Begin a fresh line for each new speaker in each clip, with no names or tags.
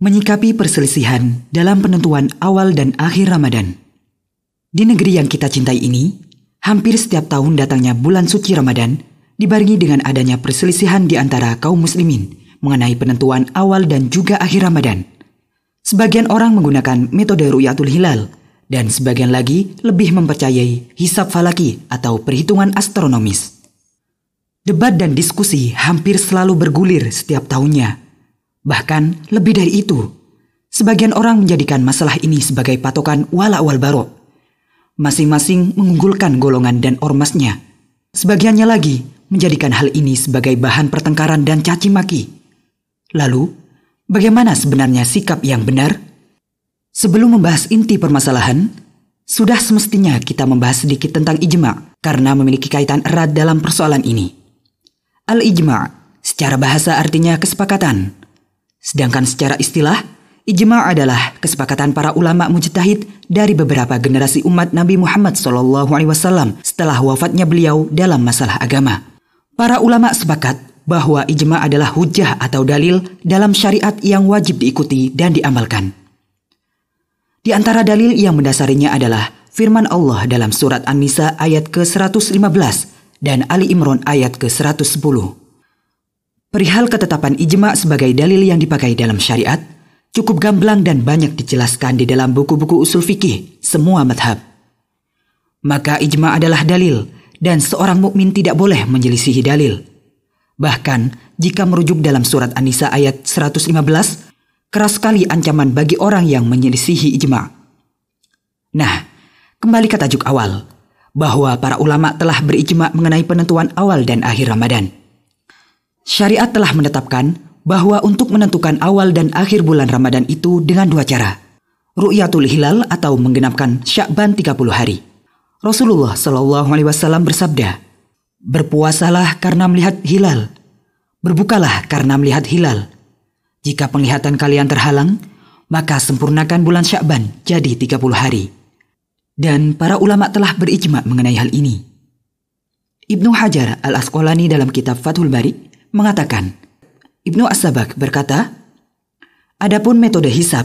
Menyikapi perselisihan dalam penentuan awal dan akhir Ramadan. Di negeri yang kita cintai ini, hampir setiap tahun datangnya bulan suci Ramadan dibarengi dengan adanya perselisihan di antara kaum muslimin mengenai penentuan awal dan juga akhir Ramadan. Sebagian orang menggunakan metode ru'yatul hilal dan sebagian lagi lebih mempercayai hisab falaki atau perhitungan astronomis. Debat dan diskusi hampir selalu bergulir setiap tahunnya Bahkan lebih dari itu, sebagian orang menjadikan masalah ini sebagai patokan wala wal barok. Masing-masing mengunggulkan golongan dan ormasnya. Sebagiannya lagi menjadikan hal ini sebagai bahan pertengkaran dan caci maki. Lalu, bagaimana sebenarnya sikap yang benar? Sebelum membahas inti permasalahan, sudah semestinya kita membahas sedikit tentang ijma karena memiliki kaitan erat dalam persoalan ini. Al-ijma secara bahasa artinya kesepakatan Sedangkan secara istilah, ijma' adalah kesepakatan para ulama mujtahid dari beberapa generasi umat Nabi Muhammad SAW setelah wafatnya beliau dalam masalah agama. Para ulama sepakat bahwa ijma' adalah hujah atau dalil dalam syariat yang wajib diikuti dan diamalkan. Di antara dalil yang mendasarinya adalah firman Allah dalam surat An-Nisa ayat ke-115 dan Ali Imran ayat ke-110. Perihal ketetapan ijma sebagai dalil yang dipakai dalam syariat, cukup gamblang dan banyak dijelaskan di dalam buku-buku usul fikih semua madhab. Maka ijma adalah dalil dan seorang mukmin tidak boleh menyelisihi dalil. Bahkan jika merujuk dalam surat An-Nisa ayat 115, keras sekali ancaman bagi orang yang menyelisihi ijma. Nah, kembali ke tajuk awal, bahwa para ulama telah berijma mengenai penentuan awal dan akhir Ramadan. Syariat telah menetapkan bahwa untuk menentukan awal dan akhir bulan Ramadan itu dengan dua cara. Ru'yatul hilal atau menggenapkan Syakban 30 hari. Rasulullah Shallallahu alaihi wasallam bersabda, "Berpuasalah karena melihat hilal. Berbukalah karena melihat hilal. Jika penglihatan kalian terhalang, maka sempurnakan bulan Syakban jadi 30 hari." Dan para ulama telah berijma mengenai hal ini. Ibnu Hajar Al-Asqalani dalam kitab Fathul Bari mengatakan, Ibnu As-Sabak berkata, Adapun metode hisab,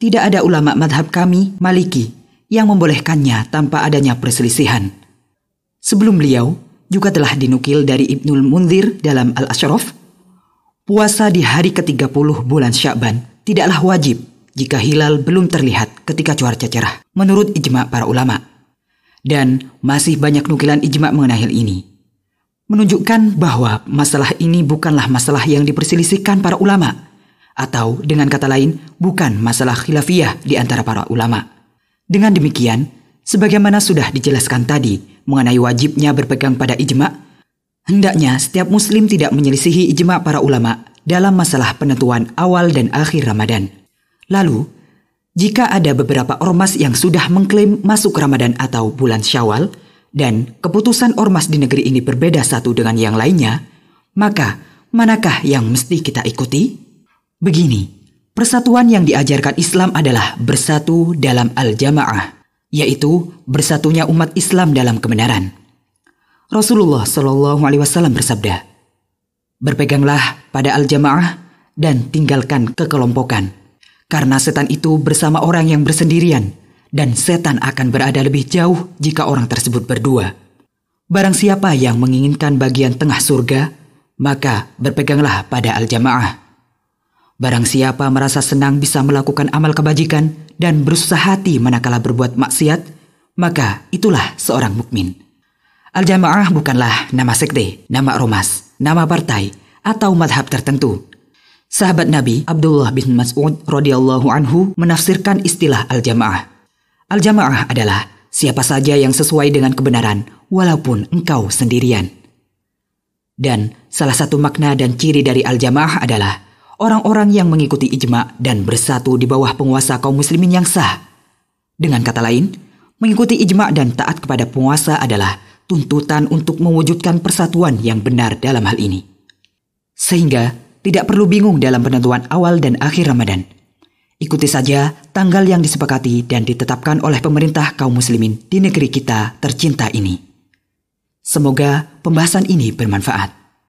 tidak ada ulama madhab kami, Maliki, yang membolehkannya tanpa adanya perselisihan. Sebelum beliau, juga telah dinukil dari Ibnul Munzir dalam Al-Ashraf, puasa di hari ke-30 bulan Syakban tidaklah wajib jika hilal belum terlihat ketika cuaca cerah, menurut ijma para ulama. Dan masih banyak nukilan ijma mengenai hal ini menunjukkan bahwa masalah ini bukanlah masalah yang diperselisihkan para ulama, atau dengan kata lain, bukan masalah khilafiyah di antara para ulama. Dengan demikian, sebagaimana sudah dijelaskan tadi mengenai wajibnya berpegang pada ijma, hendaknya setiap muslim tidak menyelisihi ijma para ulama dalam masalah penentuan awal dan akhir Ramadan. Lalu, jika ada beberapa ormas yang sudah mengklaim masuk Ramadan atau bulan Syawal, dan keputusan ormas di negeri ini berbeda satu dengan yang lainnya, maka manakah yang mesti kita ikuti? Begini, persatuan yang diajarkan Islam adalah bersatu dalam al-jamaah, yaitu bersatunya umat Islam dalam kebenaran. Rasulullah Shallallahu Alaihi Wasallam bersabda, berpeganglah pada al-jamaah dan tinggalkan kekelompokan, karena setan itu bersama orang yang bersendirian dan setan akan berada lebih jauh jika orang tersebut berdua. Barang siapa yang menginginkan bagian tengah surga, maka berpeganglah pada al-jamaah. Barang siapa merasa senang bisa melakukan amal kebajikan dan berusaha hati manakala berbuat maksiat, maka itulah seorang mukmin. Al-jamaah bukanlah nama sekte, nama romas, nama partai, atau madhab tertentu. Sahabat Nabi Abdullah bin Mas'ud radhiyallahu anhu menafsirkan istilah al-jamaah Al-jamaah adalah siapa saja yang sesuai dengan kebenaran walaupun engkau sendirian. Dan salah satu makna dan ciri dari al-jamaah adalah orang-orang yang mengikuti ijma dan bersatu di bawah penguasa kaum muslimin yang sah. Dengan kata lain, mengikuti ijma dan taat kepada penguasa adalah tuntutan untuk mewujudkan persatuan yang benar dalam hal ini. Sehingga tidak perlu bingung dalam penentuan awal dan akhir Ramadan – Ikuti saja tanggal yang disepakati dan ditetapkan oleh pemerintah kaum muslimin di negeri kita tercinta ini. Semoga pembahasan ini bermanfaat.